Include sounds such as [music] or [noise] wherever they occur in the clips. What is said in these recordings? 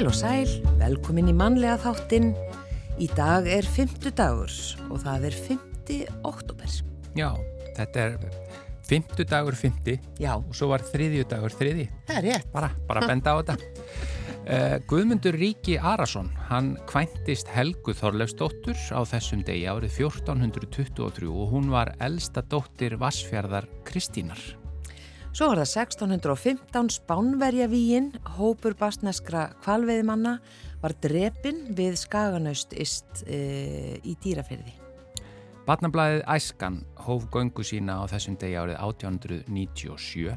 Heil og sæl, velkomin í mannlega þáttinn. Í dag er fymtu dagur og það er fymti oktober. Já, þetta er fymtu dagur fymti og svo var þriðju dagur þriði. það er rétt. Bara, bara benda á þetta. Uh, [laughs] Guðmundur Ríki Arason, hann kvæntist Helgu Þorleifsdóttur á þessum degi árið 1423 og hún var elsta dóttir Vassfjörðar Kristínar. Svo var það 1615 Spánverjavíin, hópur basneskra kvalveiðimanna, var drepin við Skaganaust ist e, í dýrafyrði. Batnablaðið Æskan hóf göngu sína á þessum degi árið 1897.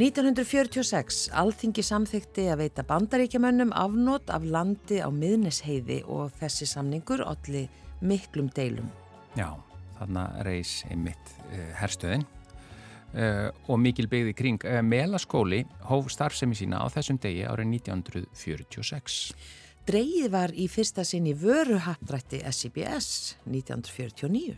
1946 Alþingi samþykti að veita bandaríkjamönnum afnót af landi á miðnesheiði og þessi samningur allir miklum deilum. Já, þarna reys einmitt uh, herstöðin og mikil byggði kring. Uh, Melaskóli hóf starfsemi sína á þessum degi árið 1946. Dreigið var í fyrsta sinn í vöruhattrætti SIBS 1949.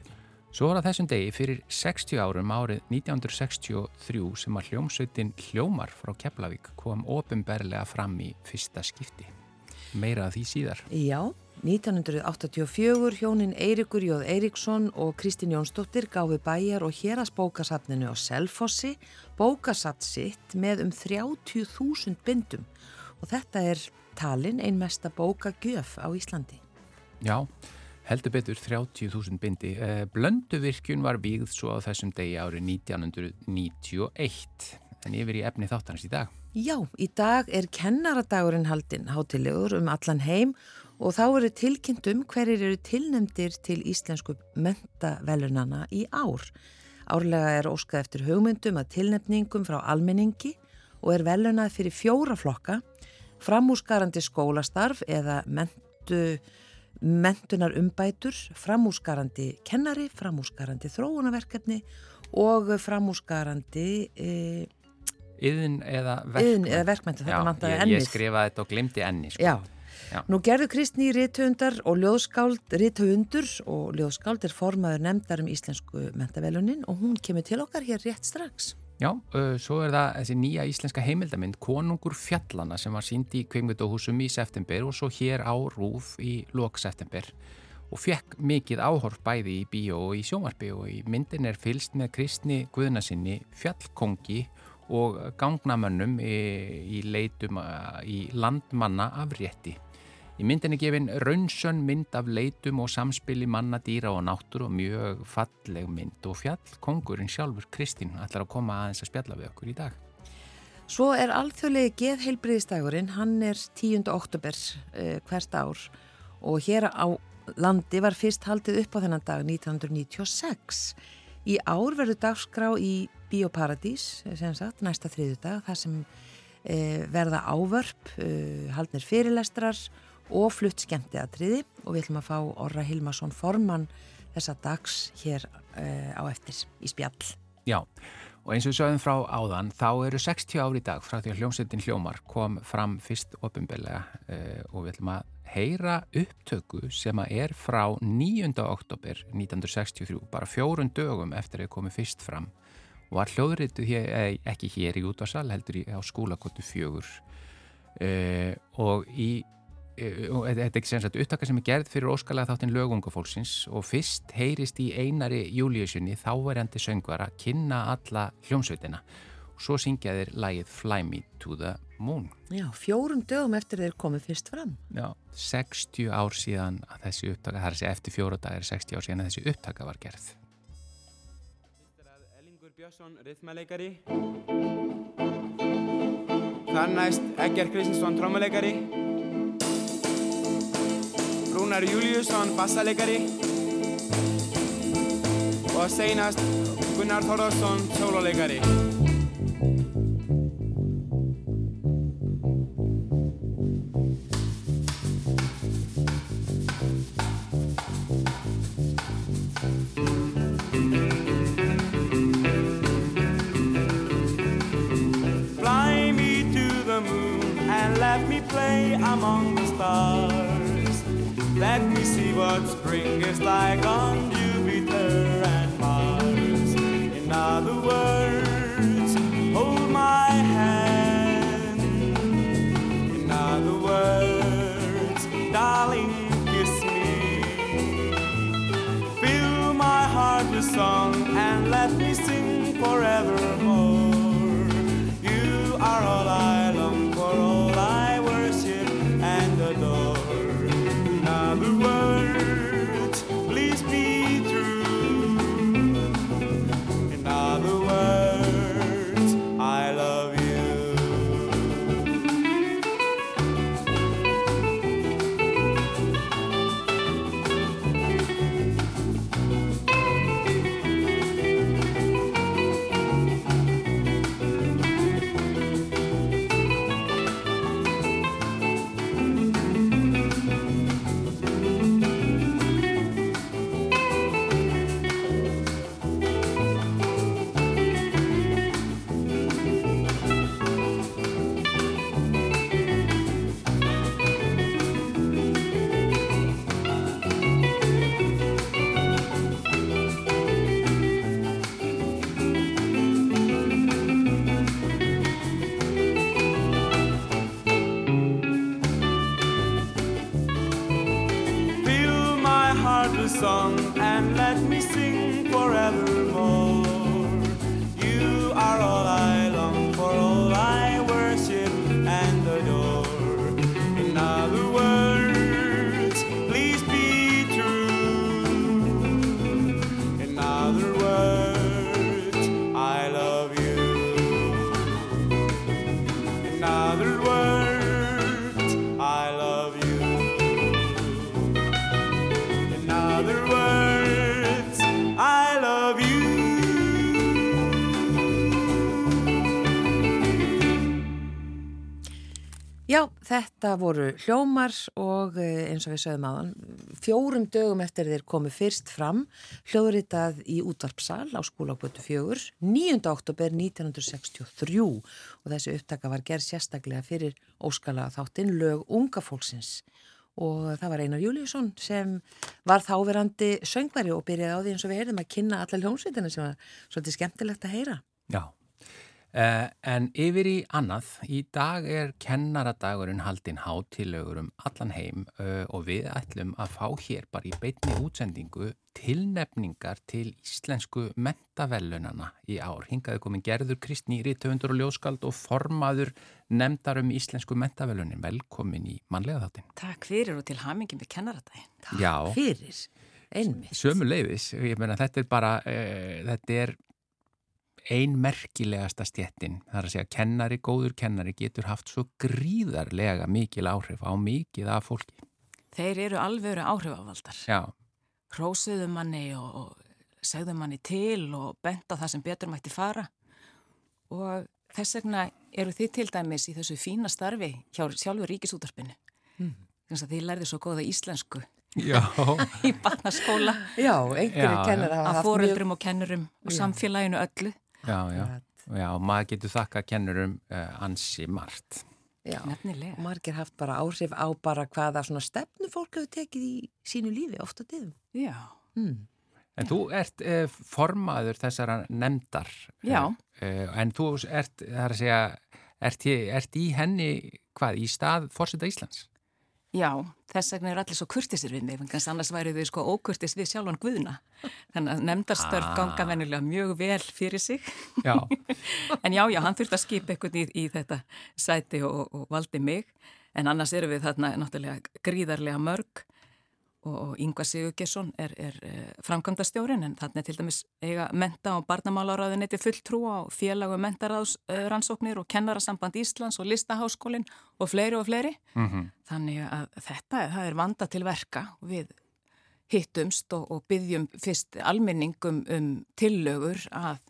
Svo var að þessum degi fyrir 60 árum árið 1963 sem að hljómsveitin Hljómar frá Keflavík kom ofinberlega fram í fyrsta skipti. Meira að því síðar. Já, 1984 hjónin Eirikur Jóð Eiriksson og Kristín Jónsdóttir gáfi bæjar og hérasbókasafninu á Selfossi bókasaft sitt með um 30.000 bindum og þetta er talin einmesta bókagjöf á Íslandi. Já, heldur betur 30.000 bindi. Eh, Blönduvirkjun var vígð svo á þessum degi árið 1991 en yfir í efni þáttanist í dag. Já, í dag er kennaradagurinn haldinn hátilegur um allan heim og þá eru tilkynnt um hverjir eru tilnemdir til íslensku mentavelunana í ár. Árlega er óskað eftir hugmyndum að tilnefningum frá almenningi og er velunað fyrir fjóra flokka, framúsgarandi skólastarf eða mentu, mentunar umbætur, framúsgarandi kennari, framúsgarandi þróunaverkefni og framúsgarandi e, Yðin eða verkmenn. yðn eða verkmynda, þetta ég, ennið. ég skrifaði þetta og glimti enni. Sko. Já. Já. Nú gerðu Kristný rithöndar og ljóðskáld, rithöndur og ljóðskáld er formaður nefndar um íslensku mentavelunin og hún kemur til okkar hér rétt strax. Já, uh, svo er það þessi nýja íslenska heimildamind Konungur fjallana sem var sínd í kveimvitaðhúsum í september og svo hér á Rúf í lok september og fekk mikið áhorf bæði í bíó og í sjómarbi og í myndin er fylst með Kristni Guðnasinni fjallkongi og gangnamönnum í, í leitum í landmanna afrétti. Í myndinni gefin raunsönn mynd af leitum og samspili manna, dýra og náttúr og mjög falleg mynd og fjallkongurinn sjálfur Kristín ætlar að koma aðeins að spjalla við okkur í dag. Svo er alþjóðlegi geðheilbriðistagurinn, hann er 10. oktober uh, hvert ár og hér á landi var fyrst haldið upp á þennan dag 1996. Í ár verður dagskrá í Bíóparadís, næsta þriðu dag, þar sem uh, verða ávörp, uh, haldnir fyrirlestrar og flutt skemmtiatriði og við ætlum að fá Orra Hilmarsson formann þessa dags hér uh, á eftir í spjall. Já, og eins og við sögum frá áðan, þá eru 60 ári í dag frá því að hljómsveitin Hljómar kom fram fyrst ofinbeglega uh, og við ætlum að heyra upptöku sem að er frá 9. oktober 1963, bara fjórun dögum eftir að komið fyrst fram og var hljóðrituð hér, eh, ekki hér í útvarsal, heldur í, á skólakotu fjögur uh, og í og þetta er ekki sem sagt upptaka sem er gerð fyrir óskalega þáttinn lögungafólksins og fyrst heyrist í einari júliusinni þáverjandi söngvara kynna alla hljómsveitina og svo syngja þeir lagið Fly Me to the Moon Já, fjórum dögum eftir þeir komið fyrst fram. Já, 60 ár síðan að þessi upptaka, það er að segja eftir fjóra dagar 60 ár síðan að þessi upptaka var gerð er Ellingur Björnsson, rithmæleikari. Þar næst Egger Kristinsson, trómuleikari. Rúnar Júliusson, bassaleikari. Og seinast Gunnar Þorðarsson, play among the stars. Let me see what spring is like on þetta voru hljómar og eh, eins og við sögum aðan, fjórum dögum eftir þeir komu fyrst fram, hljóðritað í útvarpsal á skólagötu fjögur, 9. oktober 1963 og þessi upptaka var gerð sérstaklega fyrir óskala þáttinn lög unga fólksins og það var Einar Júliusson sem var þáverandi söngveri og byrjaði á því eins og við heyrðum að kynna alla hljómsveitina sem var svolítið skemmtilegt að heyra. Já, en yfir í annað, í dag er kennaradagurinn haldinn hátilögur um allan heim uh, og við ætlum að fá hér bara í beitni útsendingu tilnefningar til íslensku mentavellunana í ár. Hingaði komin Gerður Kristní, Rítöfundur og Ljóskald og formaður nefndar um íslensku mentavellunin. Velkomin í mannlega þáttinn. Takk fyrir og til hamingi með kennaradaginn. Já. Fyrir, einmitt. Sömu leiðis, ég meina þetta er bara, uh, þetta er ein merkilegasta stjettin, það er að segja kennari, góður kennari getur haft svo gríðarlega mikil áhrif á mikið af fólki. Þeir eru alveg áhrifavaldar. Já, Hrósuðu manni og, og segðu manni til og benda það sem betur mætti fara og þess vegna eru þið til dæmis í þessu fína starfi hjá sjálfur ríkisútarpinu. Mm. Þannig að þið lærði svo góða íslensku já, [laughs] í barnaskóla Já, einhverju Já, kennar hafa af haft foreldrum og kennurum og Já. samfélaginu öllu. Já, já, já, maður getur þakka kennurum uh, ansi margt. Já, Nefnilega. og margir haft bara áhrif á bara hvaða svona stefnu fólk hefur tekið í sínu lífi ofta tíðum. Já, Mm. En þú ert uh, formaður þessara nefndar. Já. Uh, en þú ert, það er að segja, ert, ert í henni, hvað, í stað fórseta Íslands? Já, þess vegna eru allir svo kurtisir við mig, að annars væri þau sko ókurtis við sjálfan Guðna. Þannig að nefndarstörf Ah. ganga venjulega mjög vel fyrir sig. Já, [laughs] En já, já, hann þurfti að skipa eitthvað í, í þetta sæti og, og valdi mig. En annars eru við þarna náttúrulega gríðarlega mörg og, og Yngvar Sigurgesson er, er uh, framkvæmdastjórin en er til dæmis eiga menta og barnamálaráðuneti fulltrú á félagu mentaráðsrannsóknir og kennarasamband Íslands og listaháskólin og fleiri og fleiri. mm Þannig að þetta er vanda til verka og við hittumst og, og byggjum fyrst almenningum um tillögur að,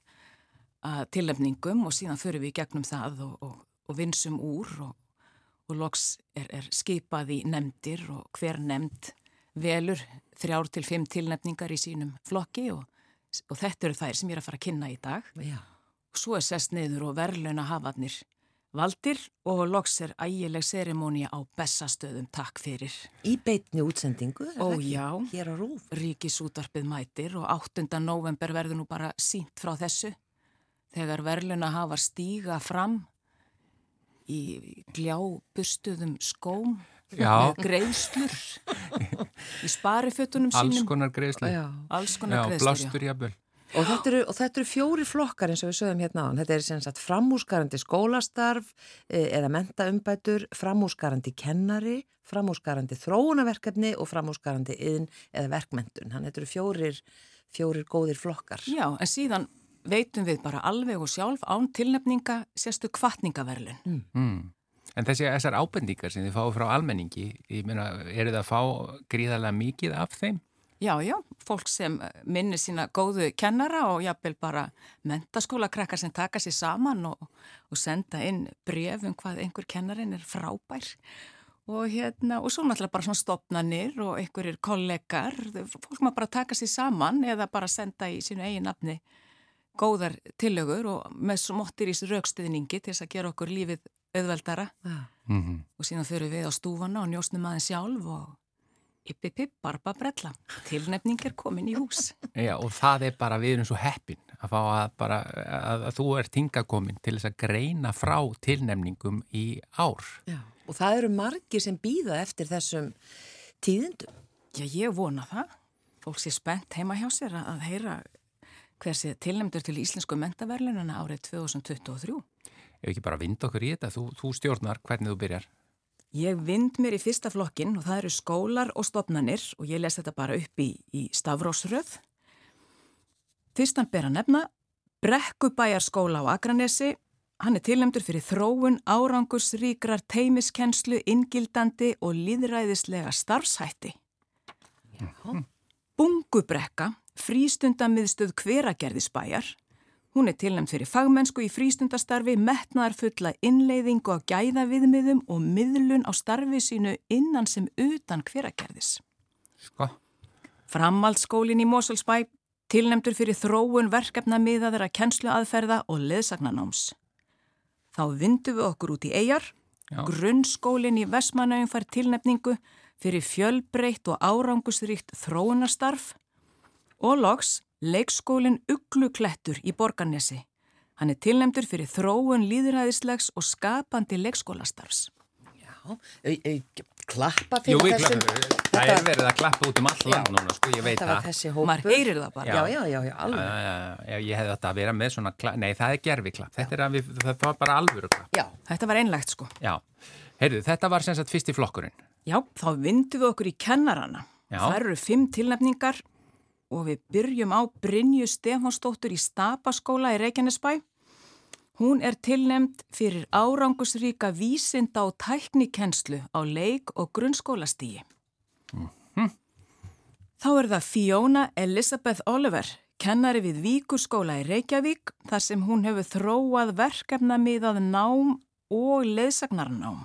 að tilnefningum og síðan förum við gegnum það og, og, og vinsum úr og, og loks er, er skipað í nefndir og hver nefnd velur þrjár til fimm tilnefningar í sínum flokki og, og þetta eru þær sem ég er að fara að kynna í dag Já, svo er sest niður og verðluna hafarnir valdir og loks er ægileg serimónia á bestastöðum takk fyrir. í beitni útsendingu. Ó, já. Ríkisútarpið mætir og 8. november verður nú bara sínt frá þessu þegar verðluna hafa stíga fram í gljábustuðum skóm. Með greiðslur í sparifötunum alls sínum konar greiðslu. Já. alls konar Já, greiðslur jafnvel. Og þetta, eru, og þetta eru fjóri flokkar eins og við sögum hérna á hann. Þetta er sem sagt framúskarandi skólastarf eh, eða mentaumbætur, framúskarandi kennari, framúskarandi þróunaverkefni og framúskarandi yðn eða verkmentun. Þannig þetta eru fjórir, fjórir góðir flokkar. Já, en síðan veitum við bara alveg og sjálf án tilnefninga sérstu kvartningaverlun Mm. En þessi, þessar ábendingar sem þið fáið frá almenningi, ég meina, eru það að fá gríðarlega mikið af þeim? Já, já, fólk sem minnir sína góðu kennara og jafnvel bara mentaskóla krakkar sem taka sér saman og, og senda inn bref um hvað einhver kennarin er frábær og hérna, og svo náttúrulega bara svona stopnanir og einhverjir kollegar, fólk maður bara taka sér saman eða bara senda í sínu eigin nafni góðar tillögur og með smottir í þessu raukstuðningi til þess að gera okkur lífið auðveldara. Mm og síðan fyrir við á stúfana og njósnum aðeins sjálf og yppipipp, barba brella. Tilnefning er komin í hús. Já, og það er bara, við erum svo heppin að fá að bara, að, að þú ert hingakomin til þess að greina frá tilnefningum í ár. Já. Og það eru margir sem býða eftir þessum tíðindum. Já, ég vona það. fólk sé spennt heima hjá sér að heyra hver sé tilnæmdur til Íslensku mentaverlinuna árið 2023. Ef ekki bara vind okkur í þetta, þú, þú stjórnar hvernig þú byrjar. Ég vind mér í fyrsta flokkin og það eru skólar og stopnanir og ég les þetta bara upp í, í Stavrósröð. Fyrstan ber að nefna Brekkubæjarskóla á Akranesi. Hann er tilnæmdur fyrir þróun, árangusríkrar, teimiskennslu, ingildandi og líðræðislega starfshætti. Já. Bungubrekka, frístundamiðstöð hveragerðisbæjar. Hún er tilnæmt fyrir fagmennsku í frístundastarfi, metnaðarfulla innleiðingu á gæðaviðmiðum og miðlun á starfi sínu innan sem utan hveragerðis. Sko. Framhaldsskólin í Mosulsbæ, tilnæmtur fyrir þróun verkefna miðaðra kennsluaðferða og leðsagnanáms. Þá vindum við okkur út í eigjar, grunnskólin í Vestmannaugum fær tilnæmningu fyrir fjölbreytt og árangusríkt þróunarstarf og loks leikskólin Ugluklettur í Borgarnesi. Hann er tilnemdur fyrir þróun líðræðislegs og skapandi leikskólastarfs. Já, klappa fyrir Jú, þessum... Jú, það er verið að klappa út um all land núna, sko, ég veit Þetta var það. þessi hópur. Maður heyrir það bara. Já, já, já, já, alveg. Já, já, já, ég hefði þetta að vera með svona klapp, nei það er gerfi klapp, þetta er að við, það var bara alvöru klapp. Já, Þetta var einlegt sko. Já, heyrðu, þetta var sem sagt fyrst í flokkurinn. Já, þá vindum við okkur í kennarana. Já. Það eru fimm tilnefningar og við byrjum á Brynju Stefánsdóttur í Stapaskóla í Reykjanesbæ. Hún er tilnefnd fyrir árangusríka vísinda og tæknikennslu á leik- og grunnskólastígi. Þá er það Fiona Elizabeth Oliver, kennari við Víkurskóla í Reykjavík, þar sem hún hefur þróað verkefnamiðað nám og leðsagnarnám.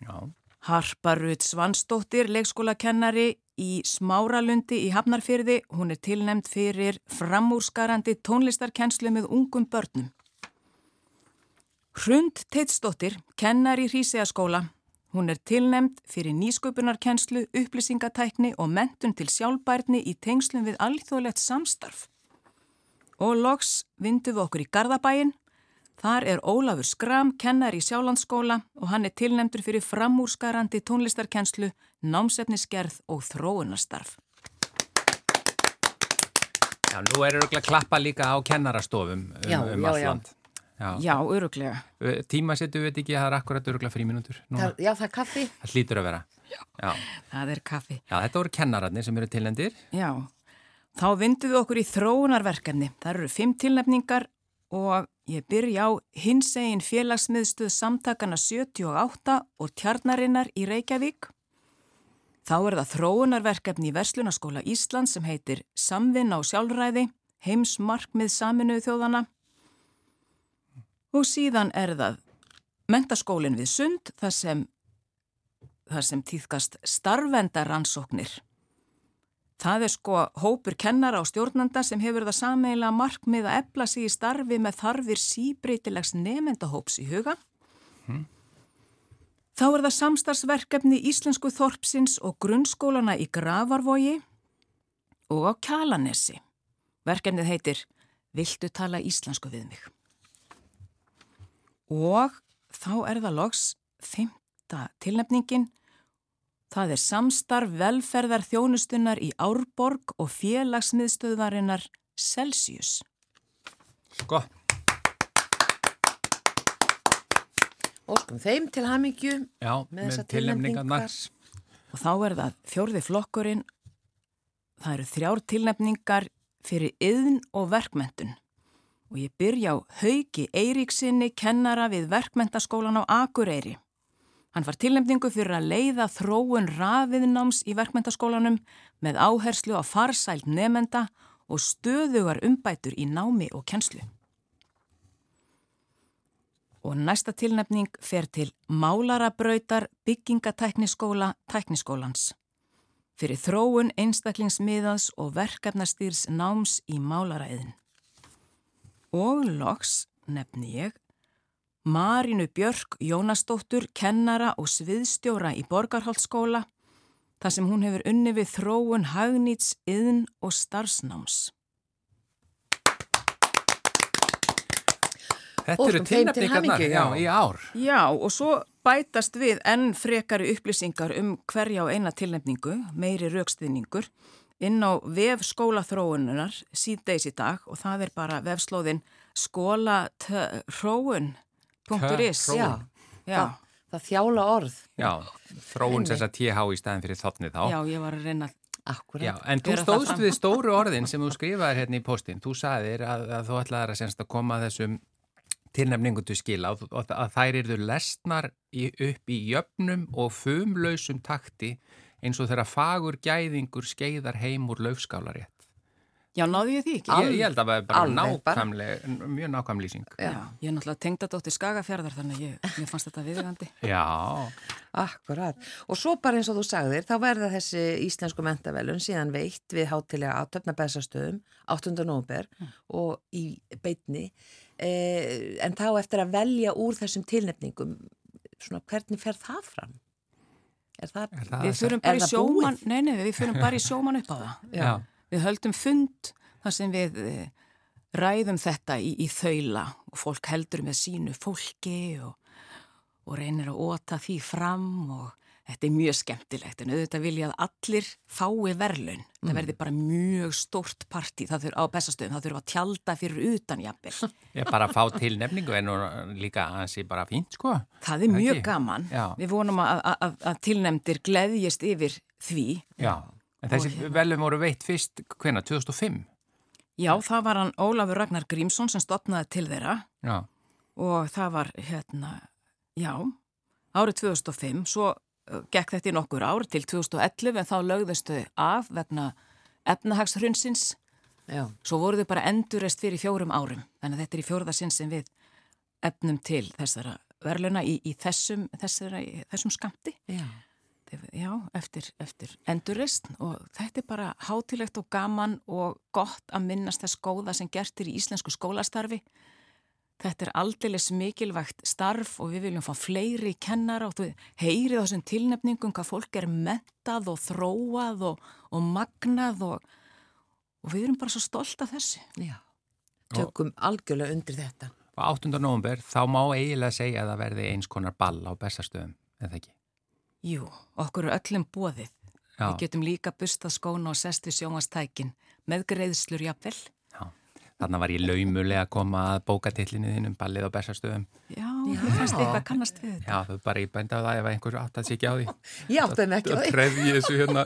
Já, Harpa Rutt Svansdóttir, leikskólakennari í Smáralundi í Hafnarfyrði. Hún er tilnemd fyrir framúrskarandi tónlistarkennslu með ungum börnum. Hrund Teitsdóttir, kennari í Hríseaskóla. Hún er tilnemd fyrir nýsköpunarkennslu, upplýsingatækni og mentun til sjálfbærni í tengslum við alþjóðlegt samstarf. Og loks vindum við okkur í Garðabæin. Þar er Ólafur Skram, kennar í Sjálandsskóla og hann er tilnemdur fyrir framúrskarandi tónlistarkennslu, námsefnisgerð og þróunarstarf. já nú er að klappa líka á kennarastofum um, Já, um já, allt já. Já, Já, öruglega. Tíma setu við ekki að það er akkurat auðvitað fríminútur. já, það er kaffi. Það hlýtur að vera. Já. Það er kaffi. Já, þetta voru kennararnir sem eru tilendir. Já, þá vindum við okkur í þróunarverkefni. Það eru fimm tilnefningar og ég byrja á hins egin félagsmiðstöð samtakana 78 og tjarnarinnar í Reykjavík. Þá er það þróunarverkefni í Verslunaskóla Ísland sem heitir Samvinna og sjálfræði, heimsmarkmið saminuðu þjóðana. Og síðan er það mentaskólinn við Sund, þar sem, þar sem týðkast starfendaransóknir. Það er sko hópur kennara og stjórnanda sem hefur það sameiginlega markmið að epla sig í starfi með þarfir síbreytilegs nefendahóps í huga. Þá er það samstarfsverkefni Íslensku Þorpsins og grunnskólana í Gravarvogi og á Kjalanesi. Verkefnið heitir Viltu tala íslensku við mig? Og þá er það loks fymta tilnefningin Það er samstarf velferðar þjónustunnar í Árborg og félagsmiðstöðvarinnar Celsius. Sko, Óskum þeim til hamingju já, með tilnefningarnar. tilnefningar. Og þá er það fjórði flokkurinn. Það eru þrjár tilnefningar fyrir yðn og verkmentun. Og ég byrja á Hauki Eiríksinni, kennara við verkmentaskólan á Akureyri. Hann var tilnefningu fyrir að leiða þróun rafiðnáms í verkmentaskólanum með áherslu á farsælt nefenda og stöðugar umbætur í námi og kennslu. Og næsta tilnefning fer til Málarabrautar byggingatækniskóla tækniskólans. Fyrir þróun einstaklingsmiðans og verkefnastýrs náms í málaræðin. Og loks nefni ég Marínu Björk Jónasdóttur, kennara og sviðstjóra í Borgarholtskóla, þar sem hún hefur unni við þróun hagnýts, yðn og starfsnáms. Þetta eru Óskum þeim til tilnefningarnar, hamingju, já, já. í ár. Já, og svo bætast við enn frekari upplýsingar um hverja og eina tilnefningu, meiri raukstiðningur, inn á vef skólaþróununar síðdeis í dag og það er bara vefslóðin skólathróun.is. Já, Já. Það, það þjála orð. Já, þróun þess að TH í staðin fyrir þotni þá. Já, ég var að reyna Akkurat. Já, en þú stóðst við stóru orðin sem þú skrifaðir hérna í postin. Þú saðir að, að þú ætlaðir að, semst, að koma að þessum tilnefningu til skila og að þær eru lesnar í, upp í jöfnum og fumlausum takti eins og þeirra fagur gæðingur skeiðar heim úr laufskálarétt. Já, náði ég því ekki? Ég, ég held að það er bara alveg bara. nákvæmlega, mjög nákvæm lýsing. Já, ég er náttúrulega tengdadóttir Skagafjörðar þannig að ég, mér fannst þetta viðigandi. [laughs] Já, Akkurat. Og svo bara eins og þú sagðir, þá verða þessi íslensku mentavelun síðan veitt við hátilega á töfnabæsastöðum 8. nóvember og í beitni. Eh, en þá eftir að velja úr þessum tilnefningum, svona hvernig fer það fram? Er það, er það Við að fyrum bara í það sjóman, búið? nei, nei, við fyrum bara í sjóman upp á það. Já. Við höldum fund þar sem við eh, ræðum þetta í, í þaula og fólk heldur með sínu fólki og, og reynir að óta því fram og þetta er mjög skemmtilegt en auðvitað vilja að allir fái verðlun. Það verði bara mjög stórt partí það þurfa á bestastöðum, það þurfa að tjalda fyrir utan jafnvel. [laughs] Ég bara að fá tilnefningu en nú líka hansi bara fínt sko. Það er mjög Ekki? gaman. Já. Við vonum að, að, að, að tilnemdir gleðjist yfir því. Já. En þessi hérna- velum voru veitt fyrst, hvena, 2005? Já, það var hann Ólafur Ragnar Grímsson sem stopnaði til þeirra Já. og það var hérna, já, árið 2005, svo gekk þetta í nokkur ár til 2011 en þá lögðustu af vegna efnahagshrunnsins, já, svo voru þau bara endurist fyrir fjórum árum, þannig að þetta er í fjórðasinn sem við efnum til þessara verðluna í, í þessum, þessara, í þessum skamti. já. Já, eftir, eftir endurist og þetta er bara hátilegt og gaman og gott að minnast þess góða sem gert er í íslensku skólastarfi. Þetta er aldeilis mikilvægt starf og við viljum fá fleiri kennara og þú heyrið á þessum tilnefningum hvað fólk er mentað og þróað og, og magnað og, og við erum bara svo stolt af þessu. Já, tökum algjörlega undir þetta. Og 8. november, þá má eiginlega segja að það verði eins konar ball á bestastöðum, eða ekki? Jú, okkur er öllum bóðið. Já. Við getum líka bustað skóna og sest við sjónvastækin með greiðslur jafnvel. Já. Þannig var ég laumulega að koma að bókatillinu þínum ballið á bestastöðum. Já, mér fannst eitthvað kannast við þetta. Já, þau bara ég bændi á það ef einhver átt að sé ekki á því. Ég átti þeim ekki á Það því. treði ég þessu hérna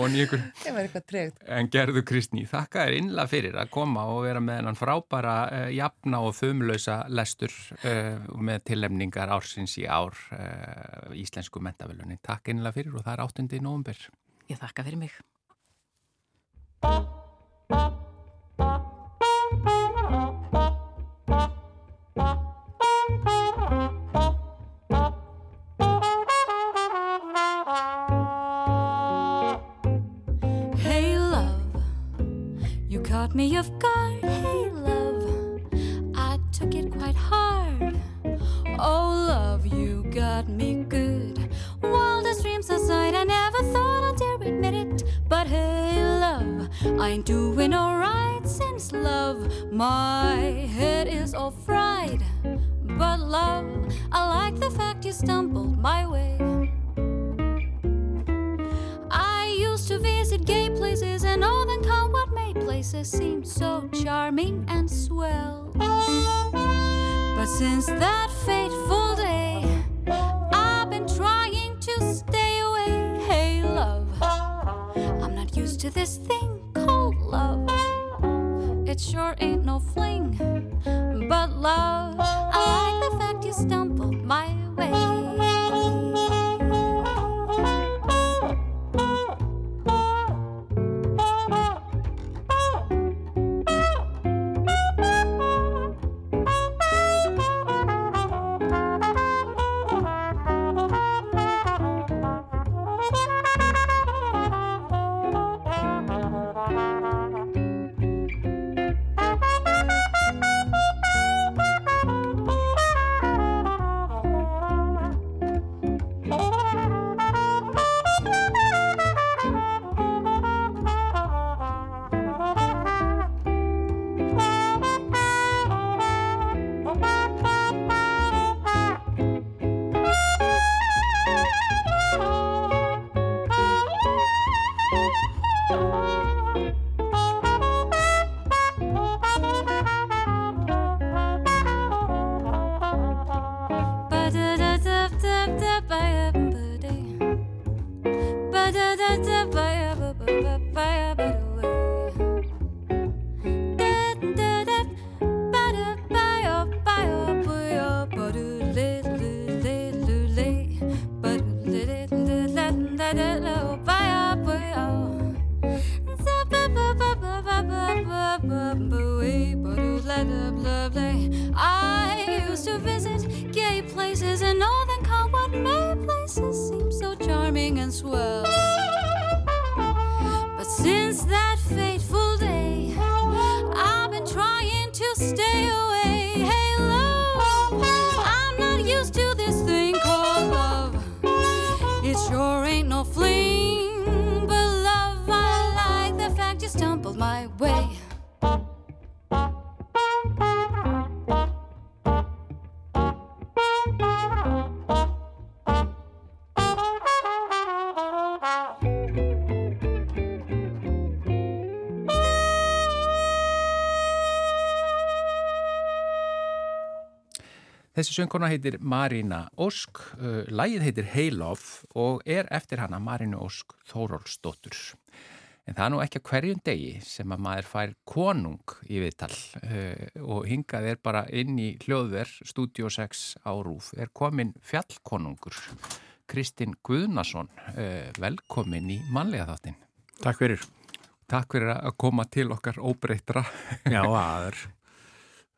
og ykkur. Það var eitthvað tregt. En gerðu Kristný, þakka þér innlega fyrir að koma og vera með hennan frábæra uh, jafna og þumlausa lestur uh, með tillemningar ársins í ár uh, íslensku mentavölunni. Takk innlega fyrir og það er 8. november. Ég þakka fyrir mig. Guard. Hey love, I took it quite hard. Oh love, you got me good. Wildest dreams aside, I never thought I'd dare admit it. But hey love, I ain't doing alright since love. My head is all fried. But love, I like the fact you stumbled my way. I used to visit gay places and all made places seem so charming and swell. But since that fateful day, I've been trying to stay away. Hey, love, I'm not used to this thing called love. It sure ain't no fling, but love, I like the I used to visit gay places in northern Conway. May places seem so charming and swell. But since that fateful day, I've been trying to stay away. Söngkona heitir Marina Ósk, uh, lægið heitir Hey Love og er eftir hana Marina Ósk Þórólsdóttur. En það er nú ekki að hverjum degi sem að maður fær konung í viðtal uh, og hingað er bara inn í hljóðver Studio 6 á Rúf. Er komin fjallkonungur Kristinn Guðnason, uh, velkomin í manlega þáttin. Takk fyrir. Takk fyrir að koma til okkar óbreytra. Já, það er,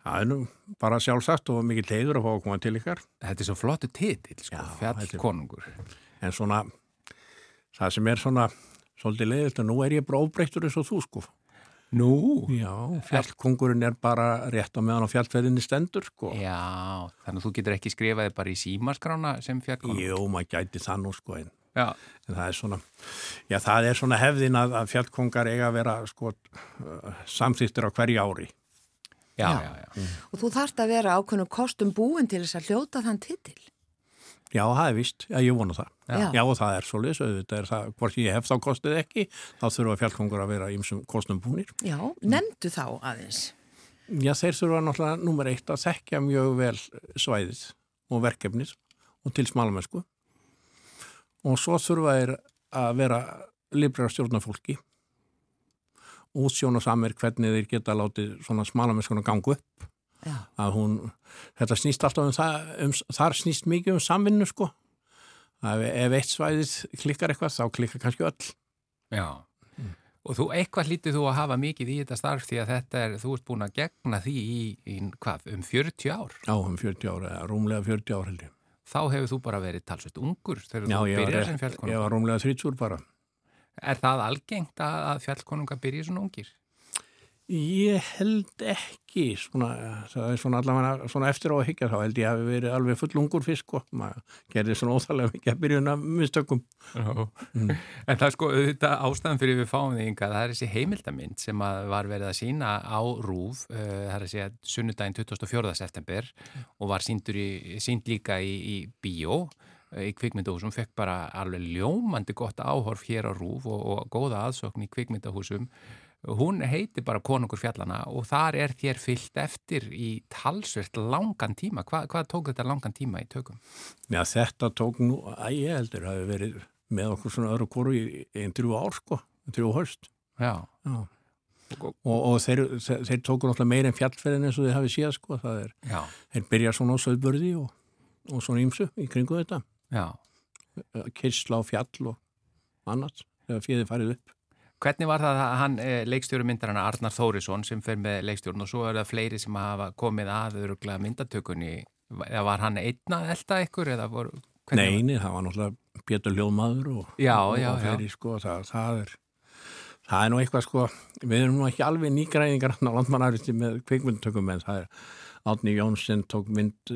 það er nú bara sjálfsagt og mikið leiður að fá að koma til ykkar. Þetta er svo flottu titill, sko, fjallkonungur. En svona, það sem er svona svolítið leiðilt nú er ég bara óbreyttur eins og þú sko. Nú? Já, fjallkongurinn er bara rétt á meðan á fjallferðinni stendur sko. Já, þannig að þú getur ekki skrifaði bara í símaskrána sem fjallkonungur. Jú, maður gæti það nú sko en, en það er svona, já það er svona hefðin að, að fjallkongar eiga að vera sko samþýttir á hverju ári. Já, Já. já, já. Og þú þarft að vera ákveðnum kostum búin til þess að hljóta þann titil. Já, það er vist, já ég vona það. Já. Já, og það er svolítið, auðvitað er það, hvort ég hef þá kostið ekki, þá þurfa fjallkongur að vera ímsum kostum búnir. Já, nefndu þá aðeins. Já, þeir þurfa náttúrulega nummer eitt að þekkja mjög vel svæðið og verkefnið og til smalamennsku og svo þurfa þeir að vera librar stjórnafólki útsjón og samir hvernig þeir geta látið svona smalamennskuna ganga upp Já, að hún, þetta snýst alltaf um það, um, þar snýst mikið um samvinnu sko að ef, eitt svæðið klikkar eitthvað þá klikkar kannski öll já. Og þú, eitthvað hlítið þú að hafa mikið í þetta starf því að þetta er, þú ert búin að gegna því í, í hvað, um 40 ár. á um 40 ára, eða rúmlega 40 ára held ég. Þá hefur þú bara verið talsveit ungur þegar Já, þú ég byrjar sem rétt- ég fjallkonungur. var rúmlega 30 bara. Er það algengt að, að fjallkonunga byrja svona ungir? Ég held ekki, svona, svona allavega svona eftir á að higgja þá held ég hafi verið alveg full ungur fisk og maður gerði svona óþarlega mikið að byrjun að mistökum. Mm. [laughs] En það er sko auðvitað ástæðan fyrir við fáum því yngar, það er þessi heimildamind sem að var verið að sína á RÚF, uh, það er að segja sunnudaginn 24. september og var sínd líka í, í bíó í kvikmyndahúsum, fekk bara alveg ljómandi gott áhorf hér á RÚF og, og góða aðsókn í kvikmyndahúsum. Hún heiti bara Konungur fjallana og þar er þér fyllt eftir í talsvert langan tíma. Hva, hvað tók þetta langan tíma í tökum? Já, þetta tók nú, að ég heldur hafi verið með okkur svona öðru kóru í einn þrjú ár sko, þrjú höst. Já, Já. Og- Og, og þeir, þeir, þeir tóku náttúrulega meir en fjallferðin eins og þeir hafi síðan sko, það er, já, þeir byrja svona á söðbörði og, og svona ímsu í kringu þetta. Kyrsla og fjall og annars, þegar fjöði farið upp. Hvernig var það að hann, eh, leikstjóru myndarana Arnar Þórisson sem fer með leikstjórun og svo er það fleiri sem hafa komið að öruglega myndatökunni eða var hann einna elda ykkur eða voru hvernig Nei, nei, það var náttúrulega Pétur Ljóðmaður og, Já, og, já, og já. fleiri, sko, það, það er það er nú eitthvað sko við erum nú ekki alveg nýgræðingar [laughs] á landmannaristi með kvikmyndtökum en það er Átni Jónsson tók mynd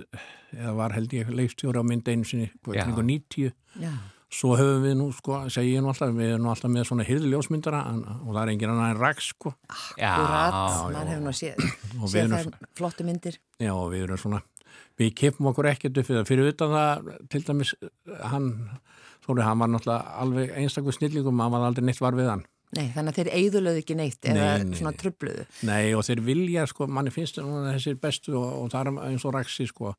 eða var held ég leikstjóri á mynd einu sinni hvað, Já. kringu 90 já, svo höfum við nú sko, segi ég nú alltaf við erum nú alltaf með svona hirðljósmyndara en, og það er engin annar en raks sko. Akkurat, mann hefur nú séð, séð þær flottu myndir. já, og við erum svona við kipum okkur ekkert upp fyrir það. Fyrir utan það til dæmis hann Þóri, hann var náttúrulega alveg einstakur snillingum, hann var aldrei neitt var við hann Nei, þannig að þeir eigðulöðu ekki neitt eða Nei, nei, svona trubluðu. Nei og þeir vilja sko, manni finnst það þessir bestu og, og það er eins og Raksi sko,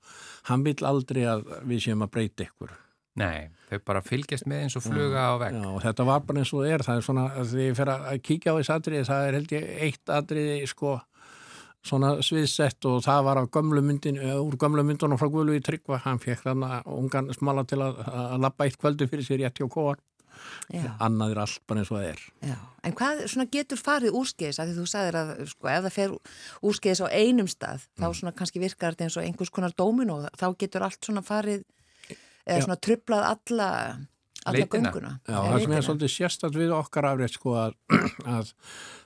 hann vil aldrei að við séum að breyta ykkur. Nei, þau bara fylgjast með eins og fluga á vegg. Já, og þetta var bara eins og það er, það er svona, þegar ég fer að kíkja á þessi atriði, það er held ég eitt atriði sko, svona sviðsett og það var af gömlu myndin, eh, úr gömlu myndunum frá Guðlu í Tryggva, hann fekk þarna ungan smala til að, að labba eitt kvöldu fyrir sér rétt hjá kóar Já. annað er allt bara eins og það er Já, en hvað svona getur farið úrskeiðis að því þú sagðir að sko, ef það fer úrskeiðis á einum stað þá Mm. svona kannski virkar þetta eins og einhvers konar dómin og þá getur allt svona farið eða svona trublað alla, alla gönguna. Já, það sem er svolítið sérstætt við okkar afrið sko að, [clears throat] að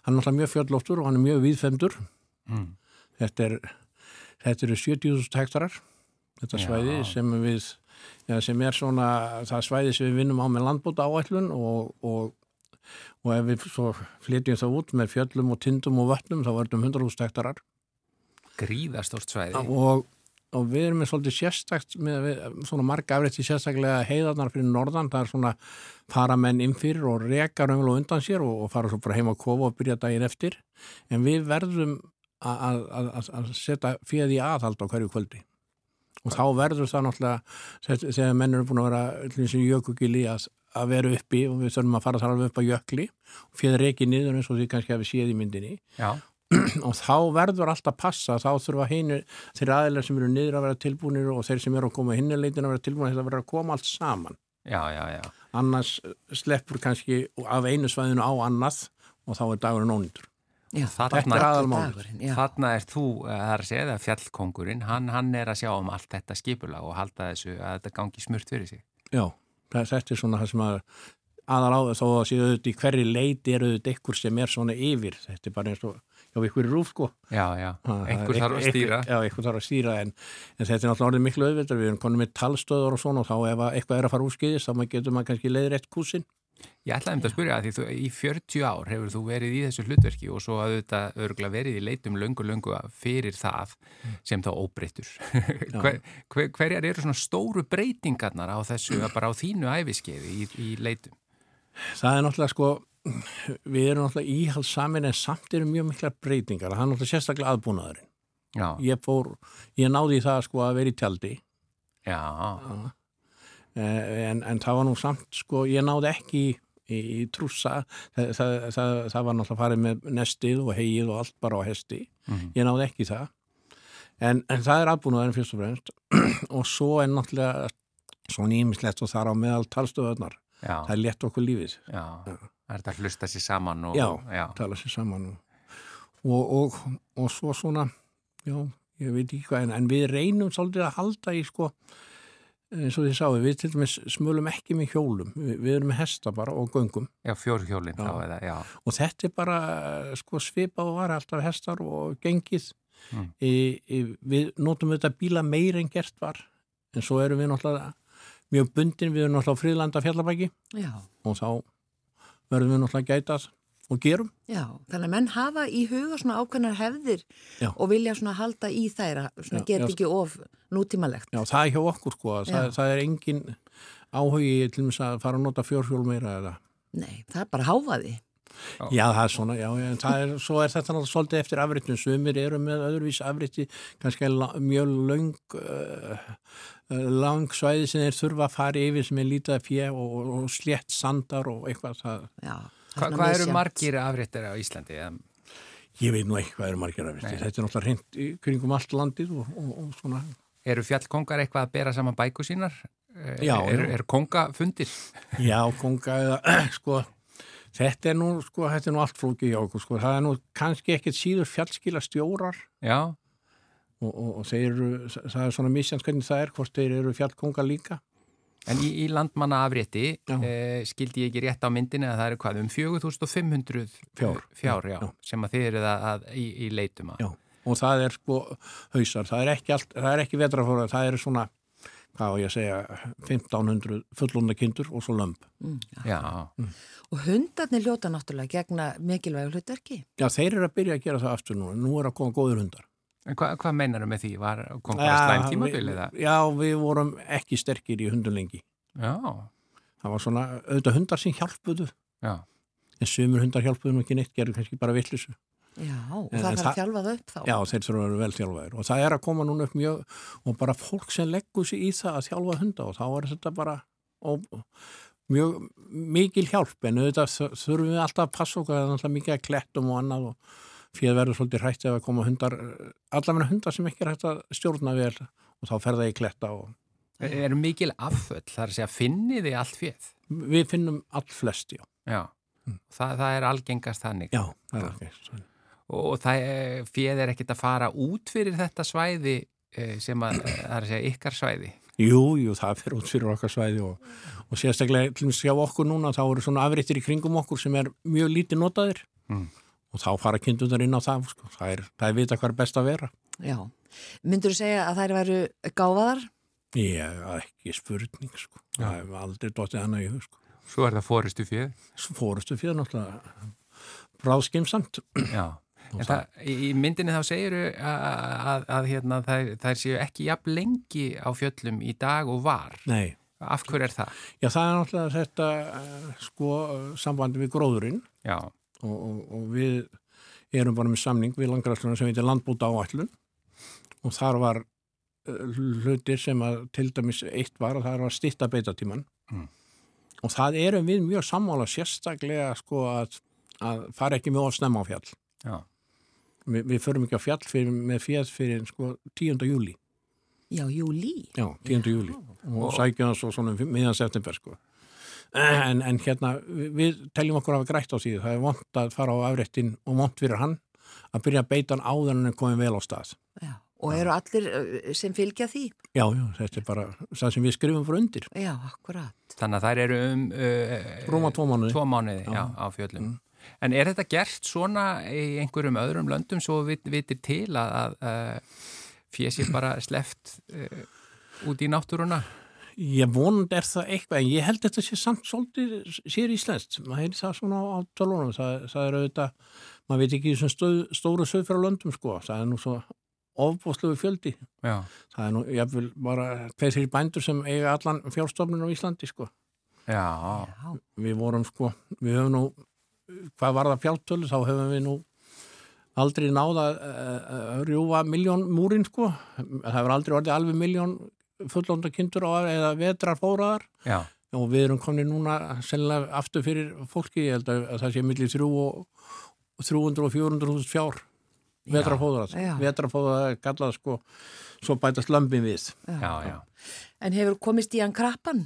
hann er náttúrulega mjög fjöllóttur og hann er mjög víðfemdur Mm. þetta er þetta eru 70.000 hektarar þetta Já. svæði sem við ja, sem er svona það svæði sem við vinnum á með landbóta áætlun og, og, og ef við svo flytjum það út með fjöllum og tindum og vötnum þá verðum 100.000 hektarar. Gríðastórt svæði. og, og við erum með svolítið sérstakt með svona marga afrætti sérstaklega heiðarnar fyrir norðan, það er svona fara menn inn fyrir og reka raunverulega undan sér og, og fara svo bara heim á kofa og byrja daginn eftir. En við verðum að setja fyrir því aðhald á hverju kvöldi og þá verður það náttúrulega þess- þegar menn eru búin að vera sem jökugili að, að vera uppi og við þurfum að fara þar alveg upp á jökli og fyrir ekki niður eins og því kannski hafi séð í myndinni. Já, [clears throat] og þá verður alltaf passa þá þurfa hinn þeir aðeinar sem eru niður að vera tilbúinir og þeir sem eru að koma hinnileitin að vera tilbúinir þetta verður að koma allt saman. Já, já, já. annars sleppur kannski af einu svæðinu á annað og þá er dagurinn ónýtur Já, Þetta er. Þarna er þú, það er að segja það, fjallkongurinn, hann, hann er að sjá um allt þetta skipula og halda þessu að þetta gangi smurt fyrir sig. Já, það, þetta er svona það sem að aðal á þó að séu auðvitað í hverju leiti eru auðvitað ykkur sem er svona yfir. Þetta er bara eins og, já, ykkur rúf sko. Já, já, er þarf að stýra. Já, einhver þarf að stýra en, en þetta er náttúrulega orðið miklu auðvitað við erum konum með talstöður og svona og þá ef að eitthvað er að fara úrskiðis þá maður getur maður kannski leiðir eitt kúsin Ég ætlaði um þetta að spyrja að því þú, í 40 ár hefur þú verið í þessu hlutverki og svo að þetta örgulega verið í leitum löngu löngu fyrir það sem þá óbreyttur. hver, hver, hverjar eru svona stóru breytingarnar á þessu, bara á þínu æfiskeiði í, í leitum? Það er náttúrulega sko við erum náttúrulega íhaldsamin en samt eru mjög mikla breytingar. Það er náttúrulega sérstaklega aðbúnaðurinn. Já, ég fór, ég náði í það sko að vera í tjaldi. Já, Eh, en, en það var nú samt sko, ég náði ekki í, í, í trússa það, það, það, það var náttúrulega farið með nestið og hegið og allt bara á hesti Mhm. ég náði ekki það en, en það er aðbúnaðurinn fyrst og fremst [clears throat] og svo er náttúrulega svo nýmislegt og þar á meðal talstöðunar já, það er létt okkur lífið já. Það er þetta að hlusta sér saman og... Já. já. tala sér saman og, og, og, og svo svona já, ég veit ekki hvað en, en við reynum svolítið að halda í sko eins og þið sáu, við til dæmis smölum ekki með hjólum, við, við erum með hesta bara og göngum. Já, fjórhjólinn þá eða, já. og þetta er bara sko svipað og var alltaf hestar og gengið. Mm. í, í, við notum þetta bíla meir en gert var en svo erum við náttúrulega mjög bundin, við erum náttúrulega á friðlanda fjallabæki. Já, og þá verðum við náttúrulega gætað og gerum já, þannig að menn hafa í huga svona ákveðnar hefðir Já. og vilja svona halda í þær að svona Já, geta já. ekki of nútímalegt. Já, það er hjá okkur sko, það, Já. það er engin áhugi til þess að fara að nota fjórhjól meira eða. Nei, það er bara háfaði. Já, það er svona, já, en það er, svo er þetta náttúrulega svolítið eftir afritin, sumir eru með öðruvís afriti, kannski la, mjög löng, uh, lang svæði sem þeir þurfa að fara yfir sem er lítið að fjö og, og, og slétt sandar og eitthvað það, Já, Hva, hvað eru margir afréttir á Íslandi? Ég veit nú ekki hvað eru margir Nei. þetta er náttúrulega hreint í kringum allt landið og, og, og svona, Eru fjallkongar eitthvað að bera saman bæku sínar? Eh, Já, Er, já. er kongafundir? [laughs] já, konga eða, [clears throat] sko, þetta er nú, sko, þetta er nú allt flókið hjá okkur, sko, það er nú kannski ekkert síður fjallskila stjórar Já, og, og, og þeir eru, það er svona misjans hvernig það er, hvort þeir eru fjallkonga líka. En í, í landmanna afrétti eh, skildi ég ekki rétt á myndinni að það eru hvað um 4500 Fjár. fjár já, Já. sem að þið eru það að, í, í leitum að. Já, og það er sko hausar, það er ekki, allt, það er ekki vetrafóra, það eru svona, hvað á ég að segja, 1500 fullunda kindur og svo lömp. Mm, já. Já, Og hundarnir ljóta náttúrulega gegna mikilvægu hlutverki. Já, þeir eru að byrja að gera það aftur nú, nú er að koma góður hundar. En hva, hvað meinarum með því? Var kongar slæm tímabil eða? við, já, við vorum ekki sterkir í hundun lengi. Já, Það var svona, auðvitað hundar sem hjálpuðu, já, en sumur hundar hjálpuðu nú ekki neitt, gerðu kannski bara vittlisu. Já, og En- það það- að þjálfa það upp þá. Já, þeir þurfa að vera vel þjálfaðir og það er að koma núna upp mjög og bara fólk sem leggur sig í það að þjálfa hunda og þá er þetta bara og, mjög mikil hjálp en auðvitað þurfum við alltaf að passa okkur það er alltaf mikið að klettum og annað og fyrir verður svolítið hrætt ef að koma hundar allavega hundar sem ekki er hægt að stjórna vel og þá fer það í kletta og eru mikil afföll þar að segja finnið þið allt fjöð? Við finnum all flest, já. Já, það, það er algengast þannig. Já, það er algengast. Og, og það fjöð er ekkit að fara út fyrir þetta svæði eh, sem að, það er að segja, ykkar svæði. Jú, jú, það fyrir út fyrir okkar svæði og, og sérstaklega til að sjá okkur núna, þá eru svona afrittir í kringum okkur sem er mjög lítið notaðir Mm. Og þá fara kindundar inn á það, sko. það er, það er vita hvað er best að vera. Já. Myndur þú segja að þær væru gáfaðar? Ég, ekki spurning, sko. Það hefur aldrei dottið hana í hug, sko. Svo er það fóristu fjöð. Fórustu fyrir náttúrulega bráðskimsamt. Já. En það, í í myndinni þá segiru að, að, að hérna, þær, þær séu ekki jafn lengi á fjöllum í dag og var. Nei, Af hverju er það? já það er náttúrulega þetta, eh, sko, sambandi við gróðurinn Já, og, og, og við erum bara með samning við langræðsluna sem heitir landbúta áætlun og þar var uh, hlutir sem að til dæmis eitt var að það var stitta beitatíman Mm. og það erum við mjög sammála sérstaklega sko að, að fara ekki með of snemma á fjall já, Vi, við förum ekki á fjall fyrir, með fjall fyrir sko 10. júli Já, júli. já, 10. júli og sækjum það svo svona um miðan september sko en, en hérna við, við teljum okkur að hafa grætt á síðu það er vont að fara á afréttin og vont fyrir hann að byrja að beita hann áður en hann komið vel á stað Já. Og eru allir uh, sem fylgja því? já, já, þetta er bara það sem við skrifum frá undir Já, akkurat. þannig að þær eru um uh, Rúma tvo mánuði. tvo mánuði já. Já. á fjöllum. En er þetta gert svona í einhverjum öðrum löndum svo við vitir til að, að uh, fjessi bara sleft uh, út í náttúruna? Ég vonandi er það eitthvað en ég held þetta sé samt svolítið sér íslenskt, maður heyri það svona á, tölunum, það, það er auðvitað maður veit ekki þessum stóð, stóru sögfra löndum sko, það er nú svo ofbóðslegu fjöldi, Já, það er nú ég vil bara tveir þrjir bændur sem eiga allan fjárstofnun á Íslandi sko. Já, við vorum sko, við höfum nú hvað var það fjártölu, þá höfum við nú aldrei náða að rjúfa miljón múrin sko. Það hefur aldrei orðið alveg miljón fullonda kindur á eða vetrar fóraðar já, og við erum komin núna sennilega aftur fyrir fólki, ég held að, að það sé millir 3 og 300 og 400 hússt fjár vetrafóðrað, Já. vetrafóðrað er kallað sko, svo bætast lömbin við já, já. En hefur komist í hann krappan